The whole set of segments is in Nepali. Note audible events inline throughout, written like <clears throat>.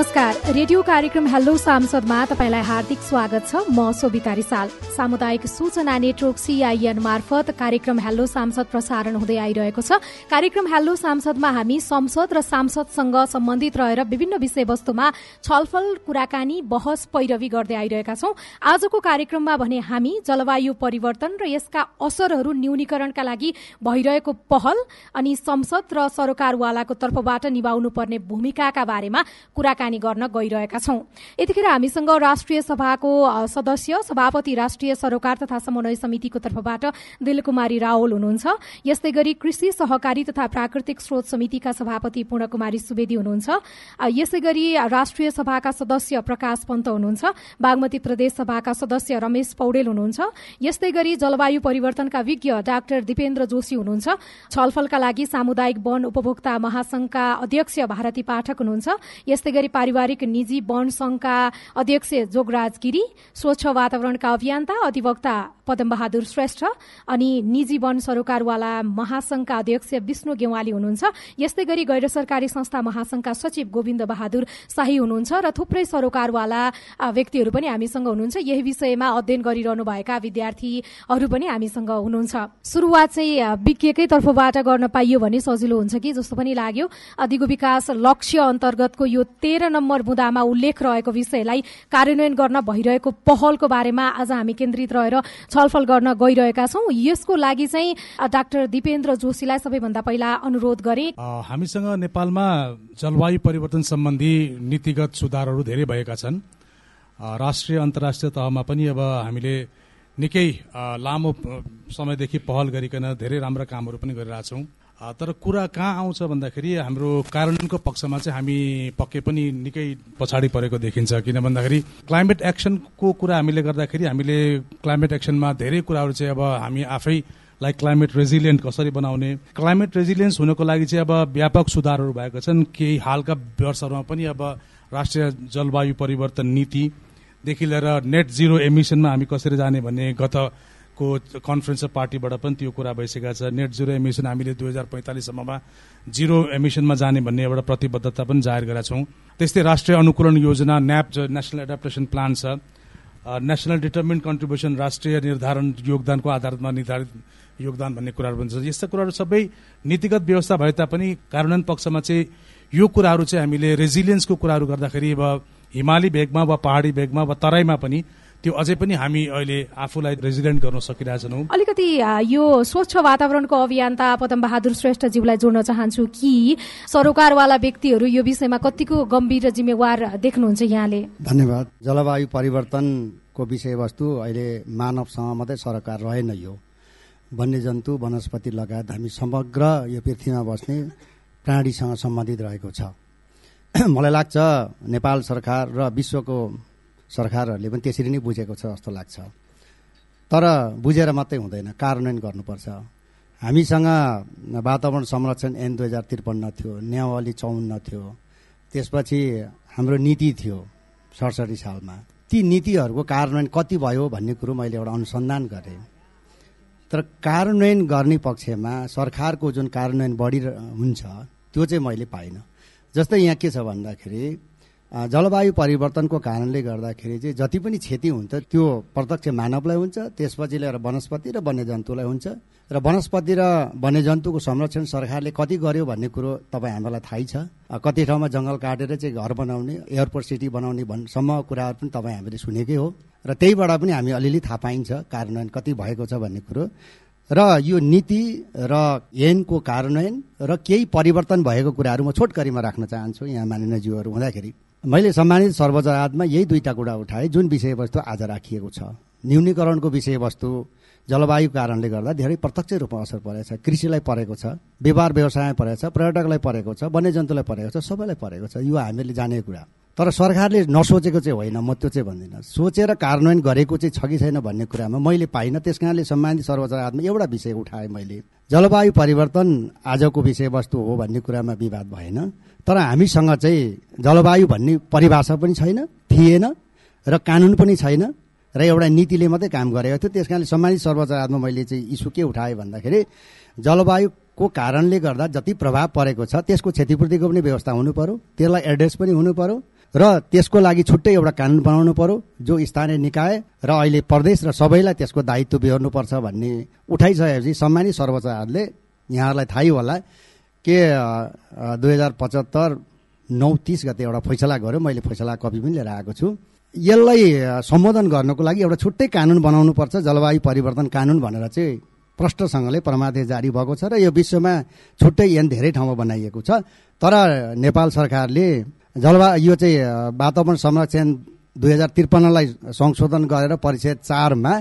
नमस्कार। रेडियो कार्यक्रम हेलो सांसदमा तपाईँलाई हार्दिक स्वागत छ। म सोभिता रिसाल। सामुदायिक सूचना नेटवर्क सिआइएन मार्फत कार्यक्रम हेलो सांसद प्रसारण हुँदै आइरहेको छ। कार्यक्रम हेलो सांसदमा हामी संसद र सांसदसँग सम्बन्धित रहेर विभिन्न विषयवस्तुमा छलफल कुराकानी बहस पैरवी गर्दै आइरहेका छौं। आजको कार्यक्रममा भने हामी जलवायु परिवर्तन र यसका असरहरू न्यूनीकरणका लागि भइरहेको पहल अनि संसद र सरकारवालाको तर्फबाट निभाउनु पर्ने भूमिकाका बारेमा कुराकानी गर्न गइरहेका छौं। यतिखेर हामीसँग राष्ट्रिय सभाको सदस्य सभापति राष्ट्रिय सरोकार तथा समन्वय समितिको तर्फबाट दिलकुमारी रावल हुनुहुन्छ। यस्तै गरी कृषि सहकारी तथा प्राकृतिक स्रोत समितिका सभापति पूर्णकुमारी सुवेदी हुनुहुन्छ। यसै गरी राष्ट्रिय सभाका सदस्य प्रकाश पन्त हुनुहुन्छ। बागमती प्रदेश सभाका सदस्य रमेश पौडेल हुनुहुन्छ। यस्तै गरी जलवायु परिवर्तनका विज्ञ डाक्टर दिपेन्द्र जोशी हुनुहुन्छ। छलफलका लागि सामुदायिक वन उपभोक्ता महासंघका अध्यक्ष भारती पाठक हुनुहुन्छ। यस्तै गरी पारिवारिक निजी वन संघका अध्यक्ष जोगराज गिरी स्वच्छ वातावरणका अभियन्ता अधिवक्ता पदमबहादुर श्रेष्ठ अनि निजी वन सरोकारवाला महासंघका अध्यक्ष विष्णु गेवाली हुनुहुन्छ। यस्तै गरी गैर सरकारी संस्था महासंघका सचिव गोविन्द बहादुर शाही हुनुहुन्छ र थुप्रै सरोकारवाला व्यक्तिहरू पनि हामीसँग हुनुहुन्छ। यही विषयमा अध्ययन गरिरहनु भएका विद्यार्थीहरू पनि हामीसँग हुनुहुन्छ। सुरुवात चाहिँ विज्ञकै तर्फबाट गर्न पाइयो भने सजिलो हुन्छ कि? जस्तो पनि लाग्यो। दिगो विकास लक्ष्य अन्तर्गतको यो तेह्र नम्बर मुद्दामा उल्लेख रहेको विषयलाई कार्यान्वयन गर्न भइरहेको पहलको बारेमा आज हामी केन्द्रित रहेर छलफल गर्न गइरहेका छौँ। यसको लागि चाहिँ डाक्टर दिपेन्द्र जोशीलाई सबैभन्दा पहिला अनुरोध गरे। हामीसँग नेपालमा जलवायु परिवर्तन सम्बन्धी नीतिगत सुधारहरू धेरै भएका छन्। राष्ट्रिय अन्तर्राष्ट्रिय तहमा पनि अब हामीले निकै लामो समयदेखि पहल गरिकन धेरै राम्रा कामहरू पनि गरिरहेछौँ। तर कुरा कहाँ आउँछ भन्दाखेरि हाम्रो कार्यान्वयनको पक्षमा चाहिँ हामी पक्कै पनि निकै पछाडि परेको देखिन्छ। किन भन्दाखेरि क्लाइमेट एक्सनको कुरा हामीले गर्दाखेरि हामीले क्लाइमेट एक्सनमा धेरै कुराहरू चाहिँ अब हामी आफै लाइक क्लाइमेट रेजिलियन्ट कसरी बनाउने क्लाइमेट रेजिलियन्स हुनको लागि चाहिँ अब व्यापक सुधारहरू भएका छन्। केही हालका वर्षहरूमा पनि अब राष्ट्रिय जलवायु परिवर्तन नीतिदेखि लिएर नेट जिरो एमिसनमा हामी कसरी जाने भन्ने गत को कन्फरेन्स अफ पार्टीबाट पनि त्यो कुरा भइसकेको छ। नेट जिरो एमिसन हामीले दुई हजार पैँतालिससम्ममा जिरो एमिसनमा जाने भन्ने एउटा प्रतिबद्धता पनि जाहेर गरेका छौँ। त्यस्तै राष्ट्रिय अनुकूलन योजना न्याप नेसनल एडाप्टेसन प्लान छ नेसनल डिटर्मिन्ड कन्ट्रिब्युसन राष्ट्रिय निर्धारण योगदानको आधारमा निर्धारित योगदान भन्ने कुराहरू पनि छ। यस्ता कुराहरू सबै नीतिगत व्यवस्था भए तापनि कार्यान्वयन पक्षमा चाहिँ यो कुराहरू चाहिँ हामीले रेजिलियन्सको कुराहरू गर्दाखेरि अब हिमाली भेगमा वा पहाडी भेगमा वा तराईमा पनि त्यो अझै पनि हामी अहिले आफूलाई रेजिडेन्ट गर्न सकिरहेछौँ अलिकति यो स्वच्छ वातावरणको अभियन्ता पदम बहादुर श्रेष्ठज्यूलाई जोड्न चाहन्छु कि सरोकारवाला व्यक्तिहरू यो विषयमा कतिको गम्भीर र जिम्मेवार देख्नुहुन्छ यहाँले? धन्यवाद। जलवायु परिवर्तनको विषयवस्तु अहिले मानवसँग मात्रै सरकार रहेन यो। वन्यजन्तु वनस्पति लगायत हामी समग्र यो पृथ्वीमा बस्ने प्राणीसँग सम्बन्धित रहेको छ। <clears throat> मलाई लाग्छ नेपाल सरकार र विश्वको सरकारहरूले पनि त्यसरी नै बुझेको छ जस्तो लाग्छ। तर बुझेर मात्रै हुँदैन कार्यान्वयन गर्नुपर्छ। हामीसँग वातावरण संरक्षण एन दुई हजार त्रिपन्न थियो न्यावाली चौन्न थियो त्यसपछि हाम्रो नीति थियो सडसठी सालमा। ती नीतिहरूको कार्यान्वयन कति भयो भन्ने कुरो मैले एउटा अनुसन्धान गरेँ। तर कार्यान्वयन गर्ने पक्षमा सरकारको जुन कार्यान्वयन बढी हुन्छ त्यो चाहिँ मैले पाइनँ। जस्तै यहाँ के छ भन्दाखेरि जलवायु परिवर्तनको कारणले गर्दाखेरि चाहिँ जति पनि क्षति हुन्छ त्यो प्रत्यक्ष मानवलाई हुन्छ त्यसपछि लिएर वनस्पति र वन्यजन्तुलाई हुन्छ। र वनस्पति र वन्यजन्तुको संरक्षण सरकारले कति गर्यो भन्ने कुरो तपाईँ हामीलाई थाहै छ। कति ठाउँमा जङ्गल काटेर चाहिँ घर बनाउने एयरपोर्ट सिटी बनाउने भन्नेसम्म कुराहरू पनि तपाईँ हामीले सुनेकै हो। र त्यहीबाट पनि हामी अलिअलि थाहा पाइन्छ कार्यान्वयन कति भएको छ भन्ने कुरो। र यो नीति र ऐनको कार्यान्वयन र केही परिवर्तन भएको कुराहरू म छोटकरीमा राख्न चाहन्छु यहाँ माननीयज्यूहरू हुँदाखेरि। मैले सम्मानित सर्वोच्च अदालतमा यही दुईटा कुरा उठाएँ। जुन विषयवस्तु आज राखिएको छ। न्यूनीकरणको विषयवस्तु जलवायु कारणले गर्दा धेरै प्रत्यक्ष रूपमा असर परेको छ। कृषिलाई परेको छ व्यापार व्यवसायमा परेको छ पर्यटकलाई परेको छ वन्यजन्तुलाई परेको छ सबैलाई परेको छ। यो हामीले जानेको कुरा। तर सरकारले नसोचेको चाहिँ होइन म त्यो चाहिँ भन्दिनँ। सोचेर कार्यान्वयन गरेको चाहिँ छ कि छैन भन्ने कुरामा मैले पाइनँ। त्यस कारणले सम्मानित सर्वोच्च अदालतमा एउटा विषय उठाएँ मैले। जलवायु परिवर्तन आजको विषयवस्तु हो भन्ने कुरामा विवाद भएन। तर हामीसँग चाहिँ जलवायु भन्ने परिभाषा पनि छैन थिएन र कानुन पनि छैन र एउटा नीतिले मात्रै काम गरेको थियो। त्यस कारणले सम्मानित सर्वोच्च अदालतमा मैले चाहिँ इस्यु के उठाएँ भन्दाखेरि जलवायुको कारणले गर्दा जति प्रभाव परेको छ त्यसको क्षतिपूर्तिको पनि व्यवस्था हुनु पर्यो त्यसलाई एड्रेस पनि हुनु पर्यो र त्यसको लागि छुट्टै एउटा कानुन बनाउनु पर्यो जो स्थानीय निकाय र अहिले प्रदेश र सबैलाई त्यसको दायित्व बिहोर्नुपर्छ भन्ने उठाइसकेपछि सम्मानित सर्वोच्च अदालतले यहाँहरूलाई थाहै होला। के दुई हजार पचहत्तर नौ तिस गते एउटा फैसला गर्यो मैले फैसला कपी पनि लिएर आएको छु। यसलाई सम्बोधन गर्नको लागि एउटा छुट्टै कानुन बनाउनुपर्छ जलवायु परिवर्तन कानुन भनेर चाहिँ प्रष्टसँगले परमादेश जारी भएको छ र यो विश्वमा छुट्टै ऐन धेरै ठाउँमा बनाइएको छ। तर नेपाल सरकारले जलवायु यो चाहिँ वातावरण संरक्षण दुई हजार त्रिपन्नलाई संशोधन गरेर परिषद चारमा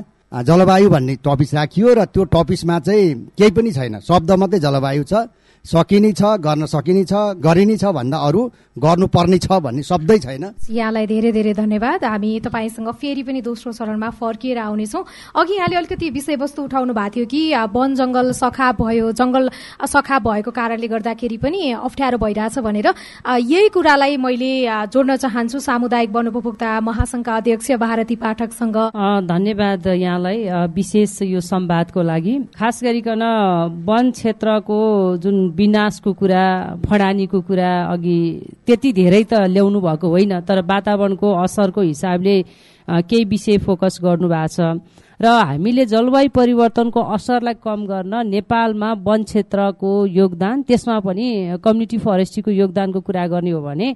जलवायु भन्ने टपिस राखियो र त्यो टपिसमा चाहिँ केही पनि छैन। शब्द मात्रै जलवायु छ। सकिने छ गर्न सकिने छ गरिने छ भन्दा अरू गर्नुपर्ने छ भन्ने शब्दै छैन। यहाँलाई धेरै धेरै धन्यवाद। हामी तपाईँसँग फेरि पनि दोस्रो चरणमा फर्किएर आउनेछौँ। अघि यहाँले अलिकति विषयवस्तु उठाउनु भएको थियो कि वन जङ्गल सखा भयो जङ्गल सखा भएको कारणले गर्दाखेरि पनि अप्ठ्यारो भइरहेछ भनेर यही कुरालाई मैले जोड्न चाहन्छु। सामुदायिक वन उपभोक्ता महासङ्घका अध्यक्ष भारती पाठकसँग। धन्यवाद यहाँलाई विशेष यो संवादको लागि। खास गरिकन वन क्षेत्रको जुन विनाशको कुरा फडानीको कुरा अघि त्यति धेरै त ल्याउनु भएको होइन तर वातावरणको असरको हिसाबले केही विषय फोकस गर्नु भएको छ। र हामीले जलवायु परिवर्तनको असरलाई कम गर्न नेपालमा वन क्षेत्रको योगदान त्यसमा पनि कम्युनिटी फरेस्ट्रीको योगदानको कुरा गर्ने हो भने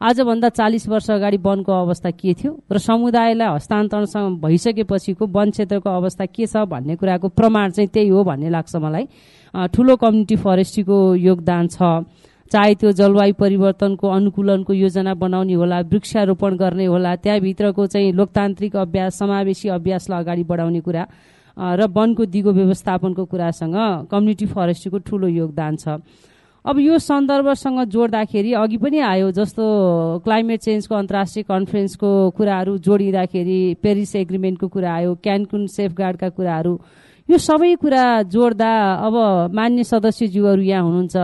आजभन्दा चालिस वर्ष अगाडि वनको अवस्था के थियो र समुदायलाई हस्तान्तरणसँग भइसकेपछिको वन क्षेत्रको अवस्था के छ भन्ने कुराको प्रमाण चाहिँ त्यही हो भन्ने लाग्छ मलाई। ठुलो कम्युनिटी फरेस्ट्रीको योगदान छ। चाहे त्यो जलवायु परिवर्तनको अनुकूलनको योजना बनाउने होला वृक्षारोपण गर्ने होला त्यहाँभित्रको चाहिँ लोकतान्त्रिक अभ्यास समावेशी अभ्यासलाई अगाडि बढाउने कुरा र वनको दिगो व्यवस्थापनको कुरासँग कम्युनिटी फरेस्ट्रीको ठुलो योगदान छ। अब यो सन्दर्भसँग जोड्दाखेरि अघि पनि आयो जस्तो क्लाइमेट चेन्जको अन्तर्राष्ट्रिय कन्फरेन्सको कुराहरू जोडिँदाखेरि पेरिस एग्रिमेन्टको कुरा आयो क्यानकुन सेफगार्डका कुराहरू यो सबै कुरा जोड्दा अब मान्य सदस्यज्यूहरू यहाँ हुनुहुन्छ।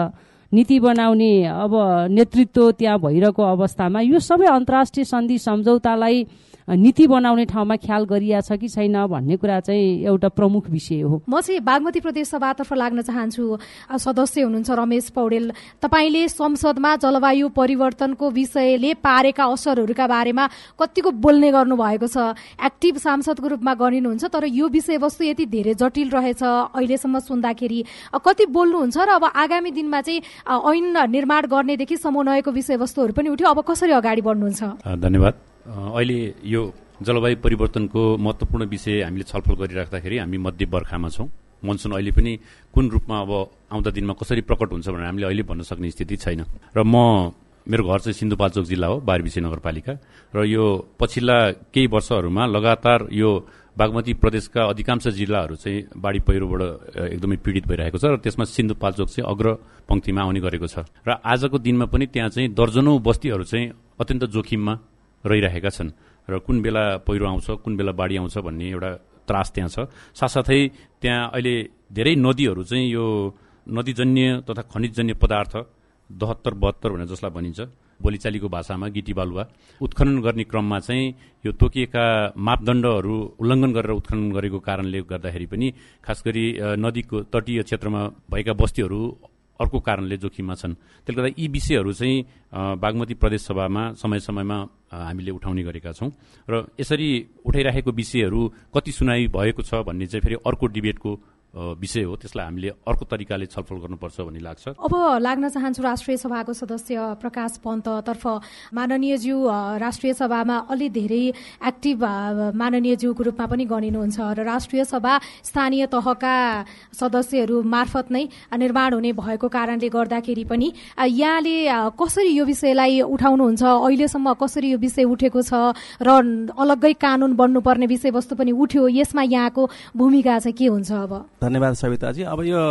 नीति बनाउने अब नेतृत्व त्यहाँ भइरहेको अवस्थामा यो सबै अन्तर्राष्ट्रिय सन्धि सम्झौतालाई नीति बनाउने ठाउँमा ख्याल गरिया छ कि छैन भन्ने कुरा चाहिँ एउटा प्रमुख विषय हो। म चाहिँ बागमती प्रदेश सभातर्फ लाग्न चाहन्छु। सदस्य हुनुहुन्छ रमेश पौडेल। तपाईँले संसदमा जलवायु परिवर्तनको विषयले पारेका असरहरूका बारेमा कतिको बोल्ने गर्नु भएको छ। एक्टिभ सांसदको रूपमा गरिनुहुन्छ तर यो विषयवस्तु यति धेरै जटिल रहेछ अहिलेसम्म सुन्दाखेरि। कति बोल्नुहुन्छ र अब आगामी दिनमा चाहिँ ऐन निर्माण गर्नेदेखि समन्वयको विषयवस्तुहरू पनि उठ्यो। अब कसरी अगाडि बढ्नुहुन्छ? धन्यवाद। अहिले यो जलवायु परिवर्तनको महत्त्वपूर्ण विषय हामीले छलफल गरिराख्दाखेरि हामी मध्य बर्खामा छौँ। मनसुन अहिले पनि कुन रूपमा अब आउँदा दिनमा कसरी प्रकट हुन्छ भनेर हामीले अहिले भन्न सक्ने स्थिति छैन। र म मेरो घर चाहिँ सिन्धुपाल्चोक जिल्ला हो बारबिसे नगरपालिका। र यो पछिल्ला केही वर्षहरूमा लगातार यो बागमती प्रदेशका अधिकांश जिल्लाहरू चाहिँ बाढी पहिरोबाट एकदमै पीडित भइरहेको छ र त्यसमा सिन्धुपाल्चोक चाहिँ अग्र पङ्क्तिमा आउने गरेको छ। र आजको दिनमा पनि त्यहाँ चाहिँ दर्जनौँ बस्तीहरू चाहिँ अत्यन्त जोखिममा रहिरहेका छन्। र कुन बेला पहिरो आउँछ कुन बेला बाढी आउँछ भन्ने एउटा त्रास त्यहाँ छ। साथसाथै त्यहाँ अहिले धेरै नदीहरू चाहिँ यो नदीजन्य तथा खनिजजन्य पदार्थ दहत्तर बहत्तर भनेर जसलाई भनिन्छ बोलीचालीको भाषामा गिटी बालुवा। उत्खनन गर्ने क्रममा चाहिँ यो तोकिएका मापदण्डहरू उल्लङ्घन गरेर उत्खनन गरेको कारणले गर्दाखेरि पनि खास गरी नदीको तटीय क्षेत्रमा भएका बस्तीहरू अर्को कारणले जोखिममा छन्। त्यसले गर्दा यी विषयहरू चाहिँ बागमती प्रदेश सभामा समय समयमा हामीले उठाउने गरेका छौँ। र यसरी उठाइराखेको विषयहरू कति सुनाइ भएको छ भन्ने चाहिँ फेरि अर्को डिबेटको विषय हो त्यसलाई हामीले अर्को तरिकाले छलफल गर्नुपर्छ भन्ने लाग्छ। अब लाग्न चाहन्छु राष्ट्रिय सभाको सदस्य प्रकाश पन्ततर्फ माननीयज्यू राष्ट्रिय सभामा अलि धेरै एक्टिभ माननीयज्यूको रूपमा पनि गनिनुहुन्छ र राष्ट्रिय सभा स्थानीय तहका सदस्यहरू मार्फत नै निर्माण हुने भएको कारणले गर्दाखेरि पनि यहाँले कसरी यो विषयलाई उठाउनुहुन्छ? अहिलेसम्म कसरी यो विषय उठेको छ? र अलग्गै कानुन बन्नुपर्ने विषयवस्तु पनि उठ्यो। यसमा यहाँको भूमिका चाहिँ के हुन्छ अब? धन्यवाद सविताजी अब यो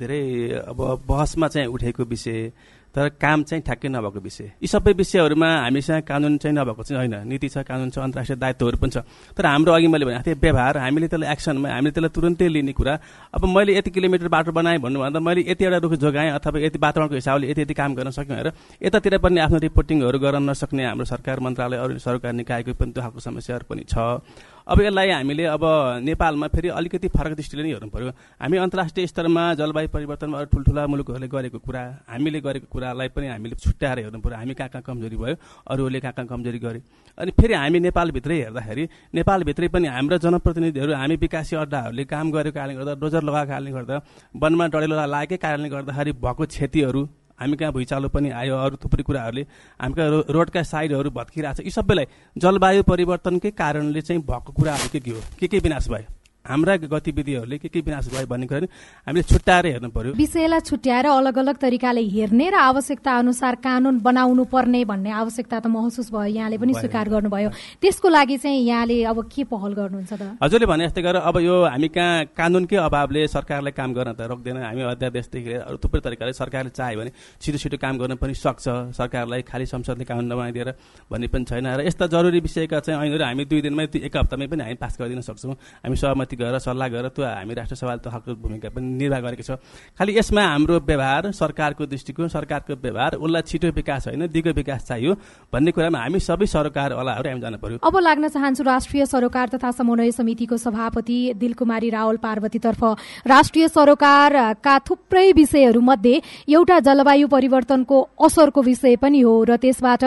धेरै अब बहसमा चाहिँ उठेको विषय तर काम चाहिँ ठ्याक्कै नभएको विषय। यी सबै विषयहरूमा हामीसँग कानुन चाहिँ नभएको चाहिँ होइन। नीति छ कानुन छ अन्तर्राष्ट्रिय दायित्वहरू पनि छ। तर हाम्रो अघि मैले भनेको थिएँ व्यवहार हामीले त्यसलाई एक्सनमा हामीले त्यसलाई तुरन्तै लिने कुरा। अब मैले यति किलोमिटर बाटो बनाएँ भन्नुभन्दा मैले यति एउटा रुख जोगाएँ अथवा यति वातावरणको हिसाबले यति यति काम गर्न सक्यो भनेर यतातिर पनि आफ्नो रिपोर्टिङहरू गर्न नसक्ने हाम्रो सरकार मन्त्रालय अरू सरकार निकायको पनि त्यो खालको समस्याहरू पनि छ। अब यसलाई हामीले अब नेपालमा फेरि अलिकति फरक दृष्टिले नै हेर्नु पर्यो। हामी अन्तर्राष्ट्रिय स्तरमा जलवायु परिवर्तनमा ठुल्ठुला मुलुकहरूले गरेको कुरा हामीले गरेको कुरालाई पनि हामीले छुट्याएर हेर्नु पर्यो। हामी कहाँ कहाँ कमजोरी भयो अरूहरूले कहाँ कहाँ कमजोरी गरे। अनि फेरि हामी नेपालभित्रै हेर्दाखेरि नेपालभित्रै पनि हाम्रो जनप्रतिनिधिहरू हामी विकासी अड्डाहरूले काम गरेको कारणले गर्दा डोजर लगाएको कारणले गर्दा वनमा डढेलो लागेकै कारणले गर्दाखेरि भएको क्षतिहरू हामी कहाँ भुइँचालो पनि आयो अरू थुप्रै कुराहरूले हामी कहाँ रोडका साइडहरू भत्किरहेको छ यी सबैलाई जलवायु परिवर्तनकै कारणले चाहिँ भएको कुराहरू के के हो? के के विनाश भयो? हाम्रा गतिविधिहरूले के के विनाश भयो भन्ने कुरा हामीले छुट्याएर हेर्नु पर्यो। विषयलाई छुट्याएर अलग अलग तरिकाले हेर्ने र आवश्यकता अनुसार कानून बनाउनु पर्ने भन्ने आवश्यकता त महसुस भयो यहाँले पनि स्वीकार गर्नुभयो। त्यसको लागि चाहिँ यहाँले अब के पहल गर्नुहुन्छ त? हजुरले भने जस्तै गरेर अब यो हामी कहाँ कानुनकै अभावले सरकारलाई काम गर्न त रोक्दैन। हामी अध्यादेशदेखि अरू थुप्रै तरिकाले सरकारले चाह्यो भने छिटो छिटो काम गर्न पनि सक्छ। सरकारलाई खालि संसदले कानुन नबनाइदिएर भन्ने पनि छैन। र यस्ता जरुरी विषयका चाहिँ ऐनहरू हामी दुई दिनमै एक हप्तामै पनि हामी पास गरिदिन सक्छौँ। हामी सहमति गरेर सल्लाह गरेर त्यो हामी राष्ट्र सभाले त हकको भूमिका पनि निर्वाह गरेको छ। खालि यसमा हाम्रो व्यवहार सरकारको दृष्टिकोण सरकारको व्यवहार उसलाई छिटो विकास होइन दिगो विकास चाहियो भन्ने कुरामा हामी सबै सरकारवालाहरू हामी जानु पर्यो। अब लाग्न चाहन्छु राष्ट्रिय सरोकार तथा समन्वय समितिको सभापति दिलकुमारी रावल पार्वतीतर्फ। राष्ट्रिय सरोकारका थुप्रै विषयहरू मध्ये एउटा जलवायु परिवर्तनको असरको विषय पनि हो र त्यसबाट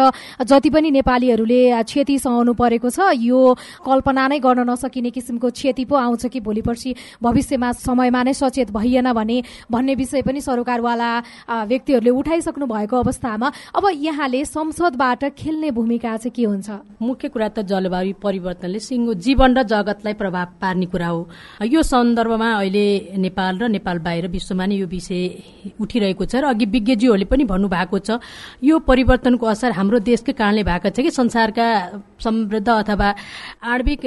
जति पनि नेपालीहरूले क्षति सहनु परेको छ यो कल्पना नै गर्न नसकिने किसिमको क्षति पो आउँछ। आउँछ कि भोलि पर्सि भविष्यमा समयमा नै सचेत भइएन भने भन्ने विषय पनि सरकारवाला व्यक्तिहरूले उठाइसक्नु भएको अवस्थामा अब यहाँले संसदबाट खेल्ने भूमिका चाहिँ के हुन्छ? मुख्य कुरा त जलवायु परिवर्तनले सिङ्गो जीवन र जगतलाई प्रभाव पार्ने कुरा हो। यो सन्दर्भमा अहिले नेपाल र नेपाल बाहिर विश्वमा नै यो विषय उठिरहेको छ र अघि विज्ञज्यूहरूले पनि भन्नुभएको छ यो परिवर्तनको असर हाम्रो देशकै कारणले भएको छ कि संसारका समृद्ध अथवा आणविक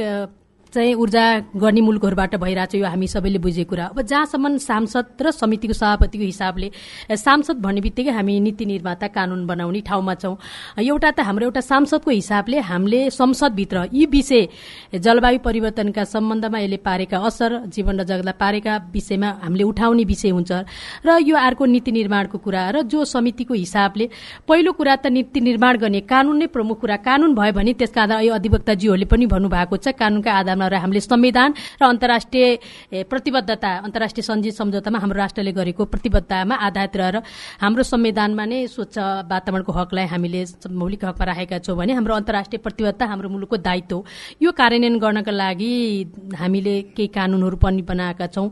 चाहिँ ऊर्जा गर्ने मुलुकहरूबाट भइरहेको छ यो हामी सबैले बुझेको कुरा। अब जहाँसम्म सांसद र समितिको सभापतिको हिसाबले सांसद भन्ने बित्तिकै हामी नीति निर्माता कानून बनाउने ठाउँमा छौँ। एउटा त हाम्रो एउटा सांसदको हिसाबले हामीले संसदभित्र यी विषय जलवायु परिवर्तनका सम्बन्धमा यसले पारेका असर जीवन र जगतलाई पारेका विषयमा हामीले उठाउने विषय हुन्छ। र यो अर्को नीति निर्माणको कुरा र जो समितिको हिसाबले पहिलो कुरा त नीति निर्माण गर्ने कानून नै प्रमुख कुरा। कानून भयो भने त्यसका आधार अधिवक्ताज्यूहरूले पनि भन्नुभएको छ कानूनका आधारमा र हामीले संविधान र अन्तर्राष्ट्रिय प्रतिबद्धता अन्तर्राष्ट्रिय सन्धि सम्झौतामा हाम्रो राष्ट्रले गरेको प्रतिबद्धतामा आधारित रहेर हाम्रो संविधानमा नै स्वच्छ वातावरणको हकलाई हामीले मौलिक हकमा राखेका छौँ भने हाम्रो अन्तर्राष्ट्रिय प्रतिबद्धता हाम्रो मुलुकको दायित्व यो कार्यान्वयन गर्नका लागि हामीले केही कानूनहरू पनि बनाएका छौँ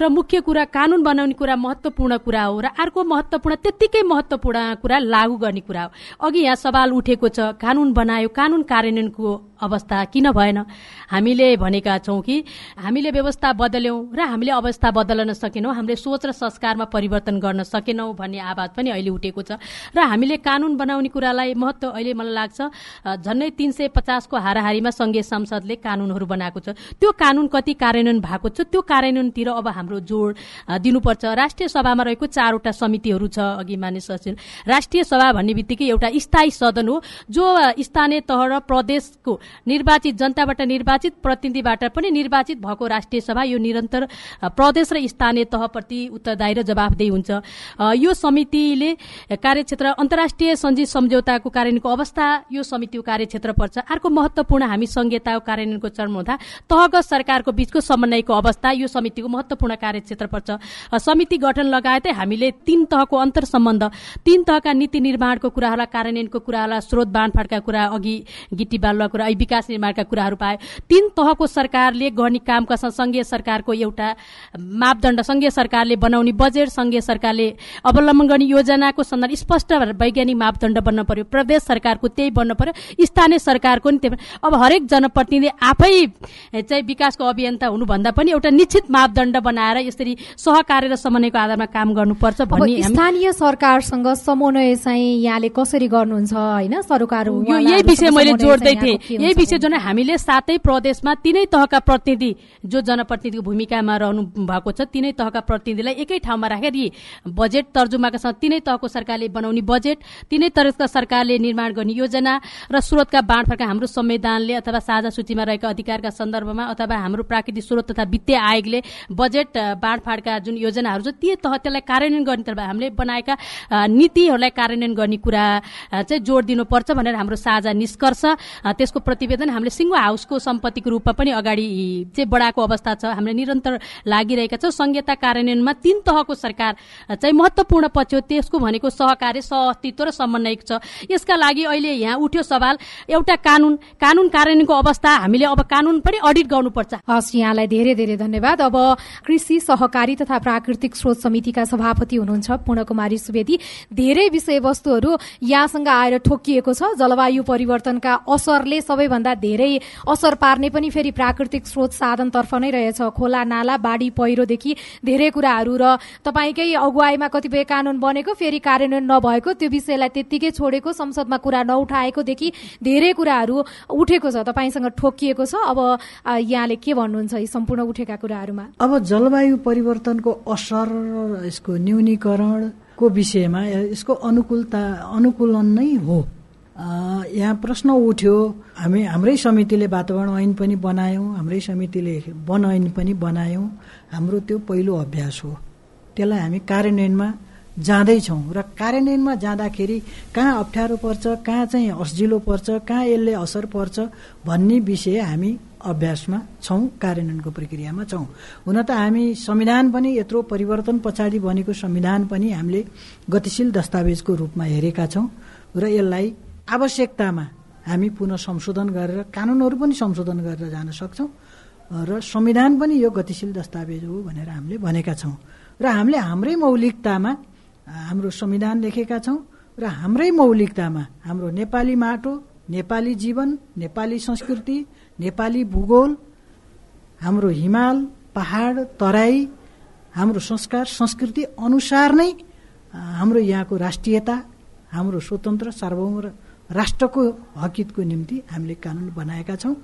र मुख्य कुरा कानून बनाउने कुरा महत्वपूर्ण कुरा हो र अर्को महत्वपूर्ण त्यत्तिकै महत्वपूर्ण कुरा लागू गर्ने कुरा हो। अघि यहाँ सवाल उठेको छ कानून बनायो कानून कार्यान्वयनको अवस्था किन भएन? हामीले भनेका छौँ कि हामीले व्यवस्था बदल्यौँ र हामीले अवस्था बदल्न सकेनौँ हामीले सोच र संस्कारमा परिवर्तन गर्न सकेनौँ भन्ने आवाज पनि अहिले उठेको छ। र हामीले कानून बनाउने कुरालाई महत्व अहिले मलाई लाग्छ झन्डै तिन सय पचासको हाराहारीमा संघीय संसदले कानूनहरू बनाएको छ। त्यो कानून कति कार्यान्वयन भएको छ त्यो कार्यान्वयनतिर अब हाम्रो जोड दिनुपर्छ। राष्ट्रिय सभामा रहेको चारवटा समितिहरू छ अघि माने सचिव। राष्ट्रिय सभा भन्ने बित्तिकै एउटा स्थायी सदन हो जो स्थानीय तह र प्रदेशको निर्वाचित जनताबाट निर्वाचित प्रतिनिधिबाट पनि निर्वाचित भएको राष्ट्रिय सभा यो निरन्तर प्रदेश र स्थानीय तहप्रति उत्तरदायी र जवाफदेही हुन्छ। यो समितिले कार्यक्षेत्र अन्तर्राष्ट्रिय सन्धि सम्झौताको कार्यान्वयनको अवस्था यो समितिको कार्यक्षेत्र पर्छ। अर्को महत्वपूर्ण हामी संहिताको कार्यान्वयनको चरण हुँदा तहगत सरकारको बीचको समन्वयको अवस्था यो समितिको महत्वपूर्ण कार्यक्षेत्र पर्छ। समिति गठन लगायतै हामीले तीन तहको अन्तर सम्बन्ध तीन तहका नीति निर्माणको कुराहरूलाई कार्यान्वयनको कुराहरूलाई स्रोत बाँडफाँडका कुरा अघि गिटी बालुवा कुरा विकास निर्माणका कुराहरू पाए। तीन तहको सरकारले गर्ने कामका संघीय सरकारको एउटा मापदण्ड संघीय सरकारले बनाउने बजेट संघीय सरकारले अवलम्बन गर्ने योजनाको सन्दर्भ स्पष्ट वैज्ञानिक मापदण्ड बन्न पर्यो। प्रदेश सरकारको त्यही बन्न पर्यो। स्थानीय सरकारको नि त्यही अब हरेक जनप्रतिनिधि आफै चाहिँ विकासको अभियन्ता हुनुभन्दा पनि एउटा निश्चित मापदण्ड बनाएर यसरी सहकार्य र समन्वयको आधारमा काम गर्नुपर्छ भन्ने स्थानीय सरकारसँग समन्वय चाहिँ यहाँले कसरी गर्नुहुन्छ होइन? सरकार यही विषय मैले जोड्दै थिएँ। यही विषय जुन हामीले सातै प्रदेशमा तिनै तहका प्रतिनिधि जो जनप्रतिनिधिको भूमिकामा रहनु भएको छ तिनै तहका प्रतिनिधिलाई एकै ठाउँमा राखेर यी बजेट तर्जुमाका साथ तिनै तहको सरकारले बनाउने बजेट तिनै तहका सरकारले निर्माण गर्ने योजना र स्रोतका बाँडफाँडका हाम्रो संविधानले अथवा साझा सूचीमा रहेका अधिकारका सन्दर्भमा अथवा हाम्रो प्राकृतिक स्रोत तथा वित्तीय आयोगले बजेट बाँडफाँडका जुन योजनाहरू छ ती तह त्यसलाई कार्यान्वयन गर्ने तर्फ हामीले बनाएका नीतिहरूलाई कार्यान्वयन गर्ने कुरा चाहिँ जोड दिनुपर्छ भनेर हाम्रो साझा निष्कर्ष त्यसको प्रतिवेदन हामीले सिङ्गो हाउसको सम्पत्तिको रूपमा पनि अगाडि चाहिँ बढाएको अवस्था छ हामीले निरन्तर लागिरहेका छौँ। संहिता कार्यान्वयनमा तीन तहको सरकार चाहिँ महत्वपूर्ण पक्ष हो त्यसको भनेको सहकार्य सह अस्तित्व र समन्वयक छ। यसका लागि अहिले यहाँ उठ्यो सवाल एउटा कानून कानून कार्यान्वयनको अवस्था हामीले अब कानून पनि अडिट गर्नुपर्छ। हस् यहाँलाई धेरै धेरै धन्यवाद। अब कृषि सहकारी तथा प्राकृतिक स्रोत समितिका सभापति हुनुहुन्छ पूर्णकुमारी सुवेदी। धेरै विषयवस्तुहरू यहाँसँग आएर ठोकिएको छ। जलवायु परिवर्तनका असरले सबैभन्दा धेरै असर पार्ने पनि फेरि प्राकृतिक स्रोत साधनतर्फ नै रहेछ। खोला नाला बाढी पहिरोदेखि धेरै कुराहरू र तपाईँकै अगुवाईमा कतिपय कानून बनेको फेरि कार्यान्वयन नभएको त्यो विषयलाई त्यत्तिकै छोडेको संसदमा कुरा नउठाएकोदेखि धेरै कुराहरू उठेको छ तपाईँसँग ठोकिएको छ। अब यहाँले के भन्नुहुन्छ यी सम्पूर्ण उठेका कुराहरूमा? अब जलवायु परिवर्तनको असर यसको न्यूनीकरणको विषयमा यसको अनुकूलता अनुकूलन नै हो। यहाँ प्रश्न उठ्यो हामी हाम्रै समितिले वातावरण ऐन पनि बनायौँ हाम्रै समितिले वन ऐन पनि बनायौँ हाम्रो त्यो पहिलो अभ्यास हो। त्यसलाई हामी कार्यान्वयनमा जाँदैछौँ र कार्यान्वयनमा जाँदाखेरि कहाँ अप्ठ्यारो पर्छ कहाँ चाहिँ अस्जिलो पर्छ कहाँ यसले असर पर्छ भन्ने विषय हामी अभ्यासमा छौँ कार्यान्वयनको प्रक्रियामा छौँ। हुन त हामी संविधान पनि यत्रो परिवर्तन पछाडि बनेको संविधान पनि हामीले गतिशील दस्तावेजको रूपमा हेरेका छौँ र यसलाई आवश्यकतामा हामी पुनः संशोधन गरेर कानुनहरू पनि संशोधन गरेर जान सक्छौँ र संविधान पनि यो गतिशील दस्तावेज हो भनेर हामीले भनेका छौँ। र हामीले हाम्रै मौलिकतामा हाम्रो संविधान लेखेका छौँ र हाम्रै मौलिकतामा हाम्रो नेपाली माटो नेपाली जीवन नेपाली संस्कृति नेपाली भूगोल हाम्रो हिमाल पहाड तराई हाम्रो संस्कार संस्कृति अनुसार नै हाम्रो यहाँको राष्ट्रियता हाम्रो स्वतन्त्र सार्वभौम राष्ट्रको हकितको निम्ति हामीले कानुन बनाएका छौँ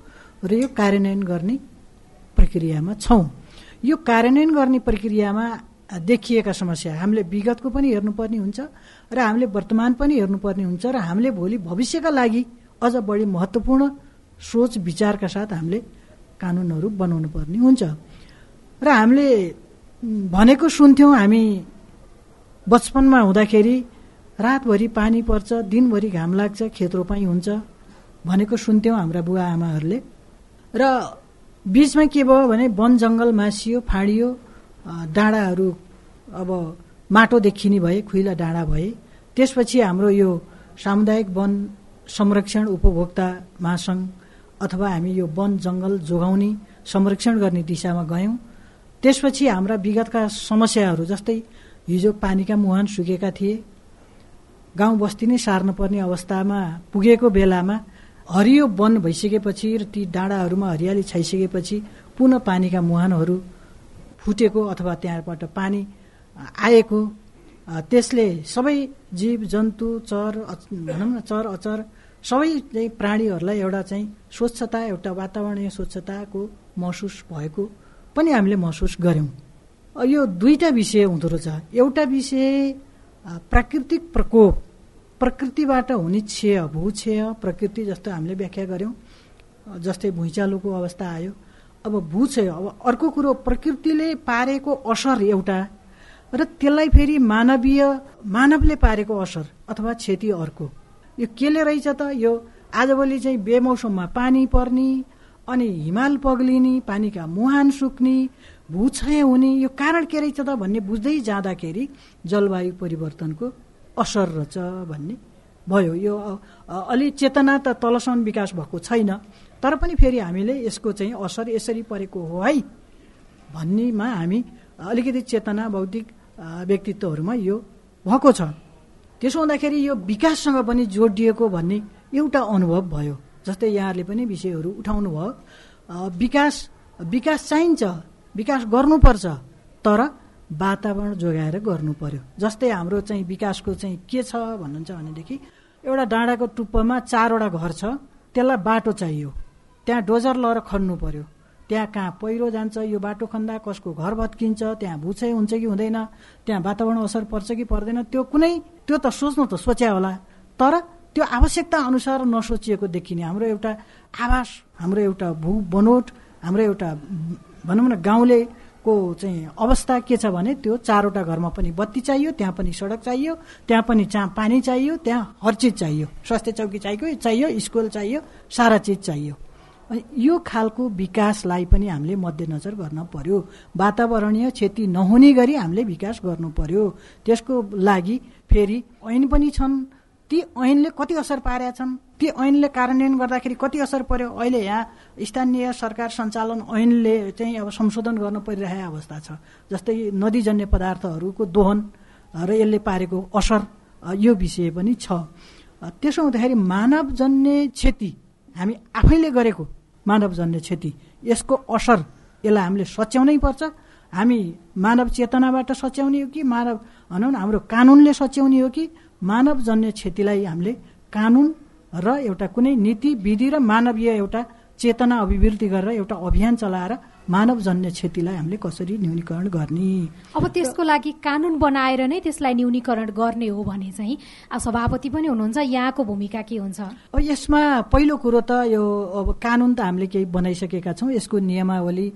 र यो कार्यान्वयन गर्ने प्रक्रियामा छौँ। यो कार्यान्वयन गर्ने प्रक्रियामा देखिएका समस्या हामीले विगतको पनि हेर्नुपर्ने हुन्छ र हामीले वर्तमान पनि हेर्नुपर्ने हुन्छ र हामीले भोलि भविष्यका लागि अझ बढी महत्त्वपूर्ण सोच विचारका साथ हामीले कानुनहरू बनाउनु पर्ने हुन्छ। र हामीले भनेको सुन्थ्यौँ हामी बचपनमा हुँदाखेरि रातभरि पानी पर्छ दिनभरि घाम लाग्छ खेत रोपाइ हुन्छ भनेको सुन्थ्यौँ हाम्रा बुवा आमाहरूले। र बिचमा के भयो भने वन जङ्गल मासियो फाँडियो डाँडाहरू अब माटो देखिने भए खुइला डाँडा भए। त्यसपछि हाम्रो यो सामुदायिक वन संरक्षण उपभोक्ता महासङ्घ अथवा हामी यो वन जङ्गल जोगाउने संरक्षण गर्ने दिशामा गयौँ। त्यसपछि हाम्रा विगतका समस्याहरू जस्तै हिजो पानीका मुहान सुकेका थिए गाउँ बस्ती नै सार्नुपर्ने अवस्थामा पुगेको बेलामा हरियो वन भइसकेपछि र ती डाँडाहरूमा हरियाली छाइसकेपछि पुनः पानीका मुहानहरू फुटेको अथवा त्यहाँबाट पानी आएको। त्यसले सबै जीव जन्तु चर भनौँ न चर अचर सबै चाहिँ प्राणीहरूलाई एउटा चाहिँ स्वच्छता एउटा वातावरणीय स्वच्छताको महसुस भएको पनि हामीले महसुस गऱ्यौँ। यो दुईटा विषय हुँदो रहेछ। एउटा विषय प्राकृतिक प्रकोप प्रकृतिबाट हुने क्षय भूक्षय प्रकृति जस्तो हामीले व्याख्या गऱ्यौँ जस्तै भुइँचालोको अवस्था आयो। अब भूक्षय अब अर्को कुरो प्रकृतिले पारेको असर एउटा र त्यसलाई फेरि मानवीय मानवले पारेको असर अथवा क्षति अर्को। यो केले रहेछ त? यो आजभोलि चाहिँ बेमौसममा पानी पर्ने अनि हिमाल पग्लिने पानीका मुहान सुक्ने भूक्षय हुने यो कारण के रहेछ त भन्ने बुझ्दै जाँदाखेरि जलवायु परिवर्तनको असर रहेछ भन्ने भयो। यो अलि चेतना त तलसम्म विकास भएको छैन तर पनि फेरि हामीले यसको चाहिँ असर यसरी परेको हो है भन्नेमा हामी अलिकति चेतना बौद्धिक व्यक्तित्वहरूमा यो भएको छ। त्यसो हुँदाखेरि यो विकाससँग पनि जोडिएको भन्ने एउटा अनुभव भयो जस्तै यहाँहरूले पनि विषयहरू उठाउनु भयो विकास विकास चाहिन्छ। विकास गर्नुपर्छ तर वातावरण जोगाएर गर्नु पर्यो जस्तै हाम्रो चाहिँ विकासको चाहिँ के छ भन्नुहुन्छ भनेदेखि एउटा डाँडाको टुप्पोमा चारवटा घर छ त्यसलाई बाटो चाहियो। त्यहाँ डोजर लगेर खन्नु पर्यो त्यहाँ कहाँ पहिरो जान्छ यो बाटो खन्दा कसको घर भत्किन्छ त्यहाँ भुचै हुन्छ कि हुँदैन त्यहाँ वातावरण असर पर्छ कि पर्दैन त्यो कुनै त्यो त सोच्नु त सोच्या होला। तर त्यो आवश्यकता अनुसार नसोचिएको देखिने हाम्रो एउटा आवास हाम्रो एउटा भू बनोट हाम्रो एउटा भनौँ न गाउँले को चाहिँ अवस्था के छ भने त्यो चारवटा घरमा पनि बत्ती चाहियो त्यहाँ पनि सडक चाहियो त्यहाँ पनि चा पानी चाहियो त्यहाँ हर चिज चाहियो। स्वास्थ्य चौकी चाहियो चाहियो स्कुल चाहियो सारा चिज चाहियो। यो खालको विकासलाई पनि हामीले मध्यनजर गर्न पर्यो। वातावरणीय क्षति नहुने गरी हामीले विकास गर्नु पर्यो। त्यसको लागि फेरि ऐन पनि छन्। ती ऐनले कति असर पारेका छन्? ती ऐनले कार्यान्वयन गर्दाखेरि कति असर पर्यो? अहिले यहाँ स्थानीय सरकार सञ्चालन ऐनले चाहिँ अब संशोधन गर्न परिरहेको अवस्था छ। जस्तै नदीजन्य पदार्थहरूको दोहन र यसले पारेको असर यो विषय पनि छ। त्यसो हुँदाखेरि मानवजन्य क्षति हामी आफैले गरेको मानवजन्य क्षति यसको असर यसलाई हामीले सच्याउनै पर्छ। हामी मानव चेतनाबाट सच्याउने हो कि मानव भनौँ न हाम्रो कानुनले सच्याउने हो कि मानवजन्य क्षतिलाई हामीले कानुन र एउटा कुनै नीति विधि र मानवीय एउटा चेतना अभिवृद्धि गरेर एउटा अभियान चलाएर मानवजन्य क्षतिलाई हामीले कसरी न्यूनीकरण गर्ने? अब त्यसको लागि कानुन बनाएर नै त्यसलाई न्यूनीकरण गर्ने हो भने चाहिँ सभापति पनि हुनुहुन्छ। यहाँको भूमिका के हुन्छ? यसमा पहिलो कुरो त यो अब कानुन त हामीले केही बनाइसकेका छौँ। यसको नियमावली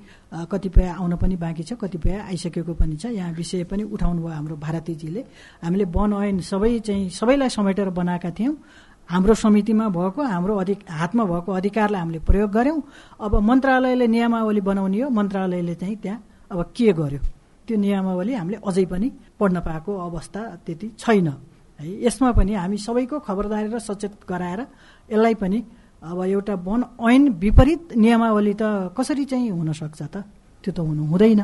कतिपय आउन पनि बाँकी छ कतिपय आइसकेको पनि छ। यहाँ विषय पनि उठाउनु भयो हाम्रो भारतीजीले। हामीले वन ऐन सबै चाहिँ सबैलाई समेटेर बनाएका थियौँ। हाम्रो समितिमा भएको हाम्रो अधिक हातमा भएको अधिकारलाई हामीले प्रयोग गऱ्यौँ। अब मन्त्रालयले नियमावली बनाउने हो। मन्त्रालयले चाहिँ त्यहाँ अब के गर्यो? त्यो नियमावली हामीले अझै पनि पढ्न पाएको अवस्था त्यति छैन। है यसमा पनि हामी सबैको खबरदारी र सचेत गराएर यसलाई पनि अब एउटा वन ऐन विपरीत नियमावली त कसरी चाहिँ हुनसक्छ त? त्यो त हुनु हुँदैन।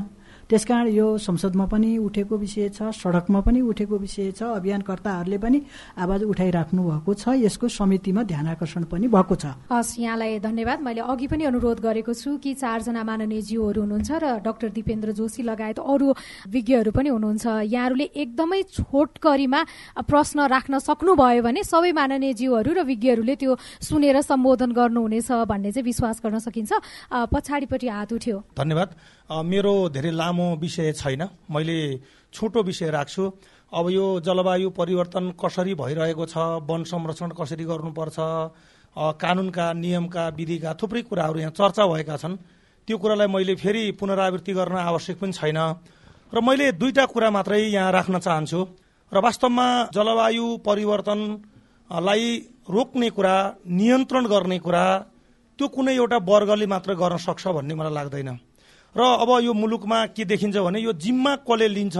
त्यसकारण यो संसदमा पनि उठेको विषय छ सडकमा पनि उठेको विषय छ अभियानकर्ताहरूले पनि आवाज उठाइराख्नु भएको छ यसको समितिमा ध्यान आकर्षण पनि भएको छ। हस् यहाँलाई धन्यवाद। मैले अघि पनि अनुरोध गरेको छु कि चारजना माननीय जीवहरू हुनुहुन्छ र डाक्टर दिपेन्द्र जोशी लगायत अरू विज्ञहरू पनि हुनुहुन्छ। यहाँहरूले एकदमै छोटकरीमा प्रश्न राख्न सक्नुभयो भने सबै माननीय जीवहरू र विज्ञहरूले त्यो सुनेर सम्बोधन गर्नुहुनेछ भन्ने चाहिँ विश्वास गर्न सकिन्छ। पछाडिपट्टि हात उठ्यो। धन्यवाद। मेरो धेरै लामो विषय छैन। मैले छोटो विषय राख्छु। अब यो जलवायु परिवर्तन कसरी भइरहेको छ वन संरक्षण कसरी गर्नुपर्छ कानुनका नियमका विधिका थुप्रै कुराहरू यहाँ चर्चा भएका छन्। त्यो कुरालाई मैले फेरि पुनरावृत्ति गर्न आवश्यक पनि छैन। र मैले दुईटा कुरा मात्रै यहाँ राख्न चाहन्छु। र वास्तवमा जलवायु परिवर्तनलाई रोक्ने कुरा नियन्त्रण गर्ने कुरा त्यो कुनै एउटा वर्गले मात्र गर्न सक्छ भन्ने मलाई लाग्दैन। र अब यो मुलुकमा के देखिन्छ भने यो जिम्मा कसले लिन्छ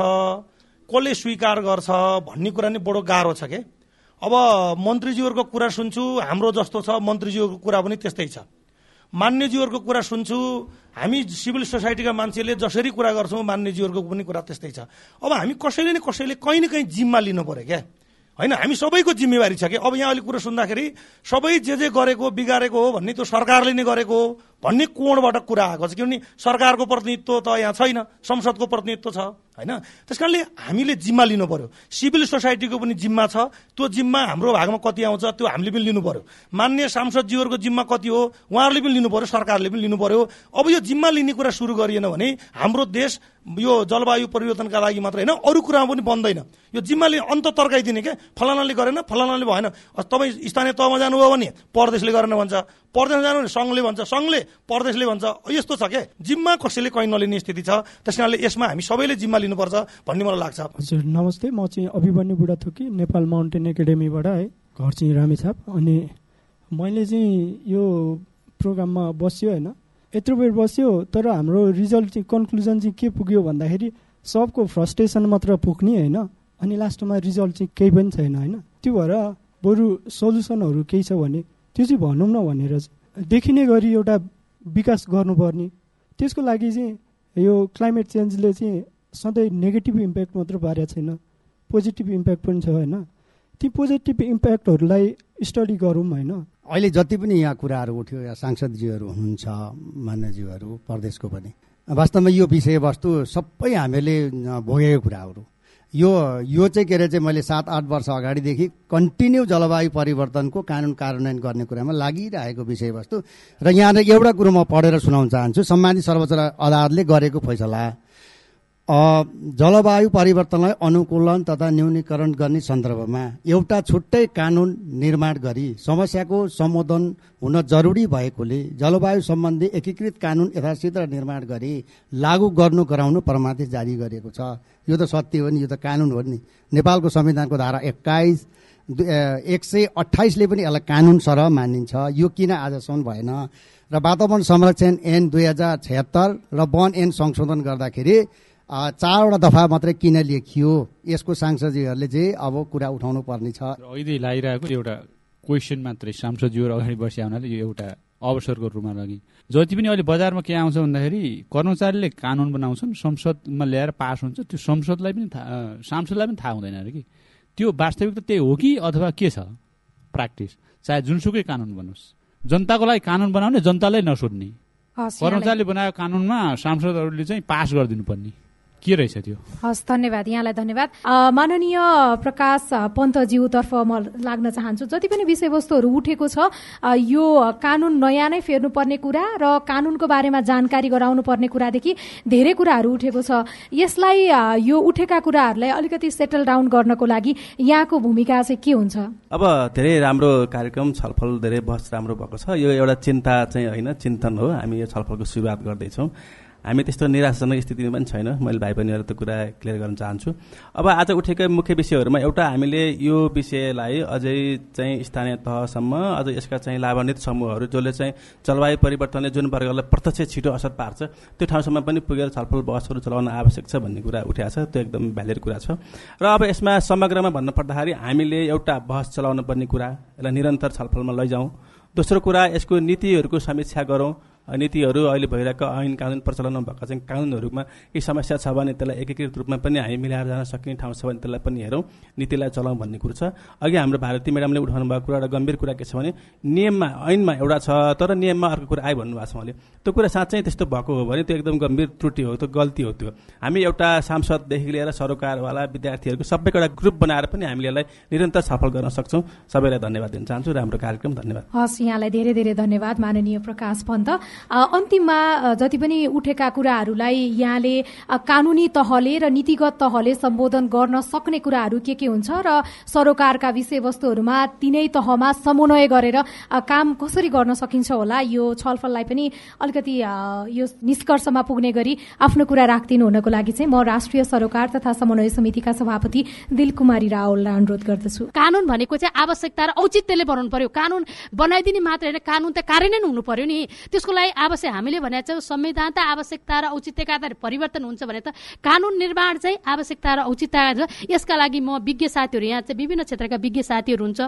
कसले स्वीकार गर्छ भन्ने कुरा नै बडो गाह्रो छ के? अब मन्त्रीज्यूहरूको कुरा सुन्छु हाम्रो जस्तो छ मन्त्रीज्यूहरूको कुरा पनि त्यस्तै छ। मान्यज्यूहरूको कुरा सुन्छु हामी सिभिल सोसाइटीका मान्छेले जसरी कुरा गर्छौँ मान्यज्यूहरूको पनि कुरा त्यस्तै छ। अब हामी कसैले न कसैले कहीँ न कहीँ जिम्मा लिनु पर्यो क्या होइन हामी सबैको जिम्मेवारी छ कि? अब यहाँ अलिक कुरो सुन्दाखेरि सबै जे जे गरेको बिगारेको हो भन्ने त्यो सरकारले नै गरेको हो। भन्ने कोणबाट कुरा आएको छ? किनभने सरकारको प्रतिनिधित्व त यहाँ छैन संसदको प्रतिनिधित्व छ होइन? त्यस कारणले हामीले जिम्मा लिनु पर्यो। सिभिल सोसाइटीको पनि जिम्मा छ। त्यो जिम्मा हाम्रो भागमा कति आउँछ त्यो हामीले पनि लिनु पर्यो। मान्य सांसदजीहरूको जिम्मा कति हो उहाँहरूले पनि लिनु पर्यो सरकारले पनि लिनु पर्यो। अब यो जिम्मा लिने कुरा सुरु गरिएन भने हाम्रो देश यो जलवायु परिवर्तनका लागि मात्र होइन अरू कुरामा पनि बन्दैन। यो जिम्माले अन्त तर्काइदिने क्या फलानाले गरेन फलानाले भएन। तपाईँ स्थानीय तहमा जानुभयो भने परदेशले गरेन भन्छ। परदेशमा जानु सङ्घले भन्छ सङ्घले परदेशले भन्छ। यस्तो छ क्या जिम्मा कसैले कहीँ नलिने स्थिति छ? त्यस कारणले यसमा हामी सबैले जिम्मा लिनुपर्छ भन्ने मलाई लाग्छ। हजुर नमस्ते। म चाहिँ अभिमन्यु बुढाथोकी नेपाल माउन्टेन एकाडेमीबाट है घर चाहिँ रामेछाप अनि मैले चाहिँ यो प्रोग्राममा बस्यो होइन। यत्रो बेर बस्यो तर हाम्रो रिजल्ट चाहिँ कन्क्लुजन चाहिँ के पुग्यो भन्दाखेरि सबको फ्रस्ट्रेसन मात्र पुग्ने होइन। अनि लास्टमा रिजल्ट चाहिँ केही पनि छैन होइन। त्यो भएर बरु सल्युसनहरू केही छ भने त्यो चाहिँ भनौँ न भनेर देखिने गरी एउटा विकास गर्नुपर्ने। त्यसको लागि चाहिँ यो क्लाइमेट चेन्जले चाहिँ सधैँ नेगेटिभ इम्प्याक्ट मात्र पारेको छैन पोजिटिभ इम्प्याक्ट पनि छ होइन? ती पोजिटिभ इम्प्याक्टहरूलाई स्टडी गरौँ होइन? अहिले जति पनि यहाँ कुराहरू उठ्यो यहाँ सांसदज्यूहरू हुनुहुन्छ मान्यज्यूहरू प्रदेशको पनि वास्तवमा यो विषयवस्तु सबै हामीले भोगेको कुराहरू। यो यो चाहिँ के अरे चाहिँ मैले सात आठ वर्ष अगाडिदेखि कन्टिन्यू जलवायु परिवर्तनको कानुन कार्यान्वयन गर्ने कुरामा लागिरहेको विषयवस्तु। र यहाँ एउटा कुरो म पढेर सुनाउन चाहन्छु। सम्मानित सर्वोच्च अदालतले गरेको फैसला जलवायु परिवर्तनलाई अनुकूलन तथा न्यूनीकरण गर्ने सन्दर्भमा एउटा छुट्टै कानुन निर्माण गरी समस्याको सम्बोधन हुन जरुरी भएकोले जलवायु सम्बन्धी एकीकृत कानुन यथाशीघ्र निर्माण गरी लागू गर्नु गराउनु परमादेश जारी गरेको छ। यो त सत्य हो नि यो त कानुन हो नि। नेपालको संविधानको धारा एक्काइस एक सय अठाइसले पनि यसलाई कानुन सरह मानिन्छ। यो किन आजसम्म भएन? र वातावरण संरक्षण ऐन दुई हजार छत्तर र वन ऐन संशोधन गर्दाखेरि चारवटा दफा मात्रै किन लेखियो यसको सांसदजीहरूले चाहिँ अब कुरा उठाउनु पर्ने छ। अहिले लागिरहेको एउटा क्वेसन मात्रै सांसदजीहरू अगाडि बसिया हुनाले यो एउटा अवसरको रूपमा लगी। जति पनि अहिले बजारमा के आउँछ भन्दाखेरि कर्मचारीले कानुन बनाउँछन् संसदमा ल्याएर पास हुन्छ त्यो संसदलाई पनि सांसदलाई पनि थाहा हुँदैन अरे कि। त्यो वास्तविक त त्यही हो कि अथवा के छ? प्र्याक्टिस चाहे जुनसुकै कानुन बनोस्। जनताको लागि कानुन बनाउने जनतालाई नसोध्ने। कर्मचारीले बनाएको कानुनमा सांसदहरूले चाहिँ पास गरिदिनु पर्ने के रहेछ त्यो? हस् धन्यवाद यहाँलाई धन्यवाद। माननीय प्रकाश पन्तज्यूतर्फ म लाग्न चाहन्छु जति पनि विषयवस्तुहरू उठेको छ यो कानुन नयाँ नै फेर्नुपर्ने कुरा र कानुनको बारेमा जानकारी गराउनु पर्ने कुरादेखि धेरै कुराहरू उठेको छ। यसलाई यो उठेका कुराहरूलाई अलिकति सेटल डाउन गर्नको लागि यहाँको भूमिका चाहिँ के हुन्छ? अब धेरै राम्रो कार्यक्रम छलफल धेरै बहस राम्रो भएको छ। यो एउटा चिन्ता चाहिँ होइन चिन्तन हो। हामी यो छलफलको सुरुवात गर्दैछौँ। हामी त्यस्तो निराशाजनक स्थितिमा पनि छैन। मैले भाइ बहिनीहरू त कुरा क्लियर गर्न चाहन्छु। अब आज उठेका मुख्य विषयहरूमा एउटा हामीले यो विषयलाई अझै चाहिँ स्थानीय तहसम्म अझ यसका चाहिँ लाभान्वित समूहहरू जसले चाहिँ जलवायु परिवर्तनले जुन वर्गलाई प्रत्यक्ष छिटो असर पार्छ त्यो ठाउँसम्म पनि पुगेर छलफल बहसहरू चलाउन आवश्यक छ भन्ने कुरा उठेको छ। त्यो एकदम भ्यालिड कुरा छ। र अब यसमा समग्रमा भन्नुपर्दाखेरि हामीले एउटा बहस चलाउनु पर्ने कुरा यसलाई निरन्तर छलफलमा लैजाउँ। दोस्रो कुरा यसको नीतिहरूको समीक्षा गरौँ। नीतिहरू अहिले भइरहेको ऐन कानुन प्रचलनमा भएका चाहिँ कानुनहरूमा केही समस्या छ भने त्यसलाई एकीकृत रूपमा पनि हामी मिलाएर जान सक्ने ठाउँ छ भने त्यसलाई पनि हेरौँ। नीतिलाई चलाउँ भन्ने कुरो छ। अघि हाम्रो भारती म्याडमले उठाउनु भएको कुरा एउटा गम्भीर कुरा के छ भने नियममा ऐनमा एउटा छ तर नियममा अर्को कुरा आयो भन्नुभएको छ उहाँले। त्यो कुरा साँच्चै त्यस्तो भएको हो भने त्यो एकदम गम्भीर त्रुटि हो त्यो गल्ती हो त्यो। हामी एउटा सांसददेखि लिएर सरोकारवाला विद्यार्थीहरूको सबैको एउटा ग्रुप बनाएर पनि हामीले यसलाई निरन्तर सफल गर्न सक्छौँ। सबैलाई धन्यवाद दिन चाहन्छु। राम्रो कार्यक्रम धन्यवाद। हस् यहाँलाई धेरै धेरै धन्यवाद। माननीय प्रकाश पन्त अन्तिममा जति पनि उठेका कुराहरूलाई यहाँले कानुनी तहले र नीतिगत तहले सम्बोधन गर्न सक्ने कुराहरू के के हुन्छ र सरोकारका विषयवस्तुहरूमा तिनै तहमा समन्वय गरेर काम कसरी गर्न सकिन्छ होला यो छलफललाई पनि अलिकति यो निष्कर्षमा पुग्ने गरी आफ्नो कुरा राखिदिनु हुनको लागि चाहिँ म राष्ट्रिय सरोकार तथा समन्वय समितिका सभापति दिलकुमारी रावललाई अनुरोध गर्दछु। कानुन भनेको चाहिँ आवश्यकता र औचित्यले बनाउनु पर्यो। कानुन बनाइदिने मात्र होइन कानुन त कार्यान्वयन हुनु पर्यो नि। त्यसको लागि आवश्यक हामीले भने चाहिँ संविधान त आवश्यकता र औचित्यका आधार परिवर्तन हुन्छ भने त कानुन निर्माण चाहिँ आवश्यकता र औचित्यता यसका लागि म विज्ञ साथीहरू यहाँ चाहिँ विभिन्न क्षेत्रका विज्ञ साथीहरू हुन्छ।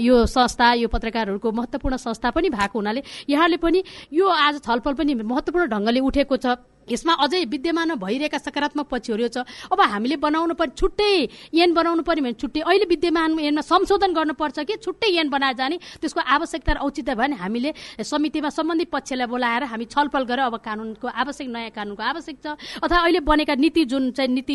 यो संस्था यो पत्रकारहरूको महत्त्वपूर्ण संस्था पनि भएको हुनाले यहाँले पनि यो आज छलफल पनि महत्त्वपूर्ण ढङ्गले उठेको छ। यसमा अझै विद्यमान भइरहेका सकारात्मक पक्षहरू छ। अब हामीले बनाउनु पर्ने छुट्टै एन बनाउनु पर्ने भने छुट्टै। अहिले विद्यमान एनमा संशोधन गर्नुपर्छ कि छुट्टै एन बनाएर जाने त्यसको आवश्यकता र औचित्य भयो भने हामीले समितिमा सम्बन्धित पक्षलाई बोलाएर हामी छलफल गरेर अब कानुनको आवश्यक नयाँ कानुनको आवश्यक छ। अथवा अहिले बनेका नीति जुन चाहिँ नीति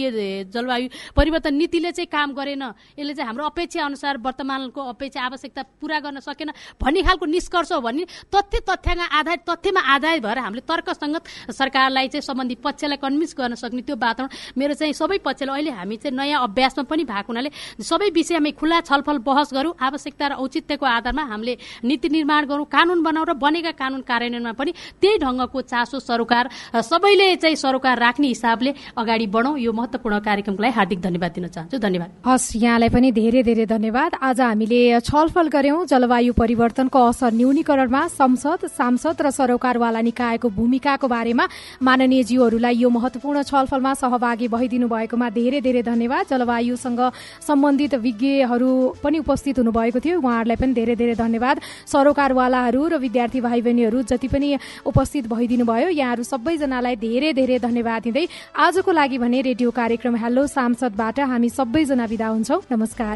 जलवायु परिवर्तन नीतिले चाहिँ काम गरेन यसले चाहिँ हाम्रो अपेक्षा अनुसार वर्तमानको अपेक्षा आवश्यकता पुरा गर्न सकेन भन्ने खालको निष्कर्ष हो भने तथ्य तथ्यमा आधारित तथ्यमा आधारित भएर हामीले तर्कसङ्गत सरकारलाई चाहिँ सम्बन्धी पक्षलाई कन्भिन्स गर्न सक्ने त्यो वातावरण मेरो चाहिँ सबै पक्षलाई अहिले हामी चाहिँ नयाँ अभ्यासमा पनि भएको हुनाले सबै विषयमा खुला छलफल बहस गरौँ आवश्यकता र औचित्यको आधारमा हामीले नीति निर्माण गरौँ कानुन बनाउँ र बनेका कानुन कार्यान्वयनमा पनि त्यही ढङ्गको चासो सरोकार सबैले चाहिँ सरोकार राख्ने हिसाबले अगाडि बढौँ। यो महत्वपूर्ण कार्यक्रमको लागि हार्दिक धन्यवाद दिन चाहन्छु। धन्यवाद। हस् यहाँलाई पनि धेरै धेरै धन्यवाद। आज हामीले छलफल गर्यौं जलवायु परिवर्तनको असर न्यूनीकरणमा संसद सांसद र सरोकारवाला निकायको भूमिकाको बारेमा। माननीय माननीयज्यूहरूलाई यो महत्वपूर्ण छलफलमा सहभागी भइदिनु भएकोमा धेरै धेरै धन्यवाद। जलवायुसँग सम्बन्धित विज्ञहरू पनि उपस्थित हुनुभएको थियो। उहाँहरूलाई पनि धेरै धेरै धन्यवाद। सरोकारवालाहरू र विद्यार्थी भाइ बहिनीहरू जति पनि उपस्थित भइदिनु भयो यहाँहरू सबैजनालाई धेरै धेरै धन्यवाद दिँदै आजको लागि भने रेडियो कार्यक्रम हेलो सांसदबाट हामी सबैजना विदा हुन्छौँ। नमस्कार।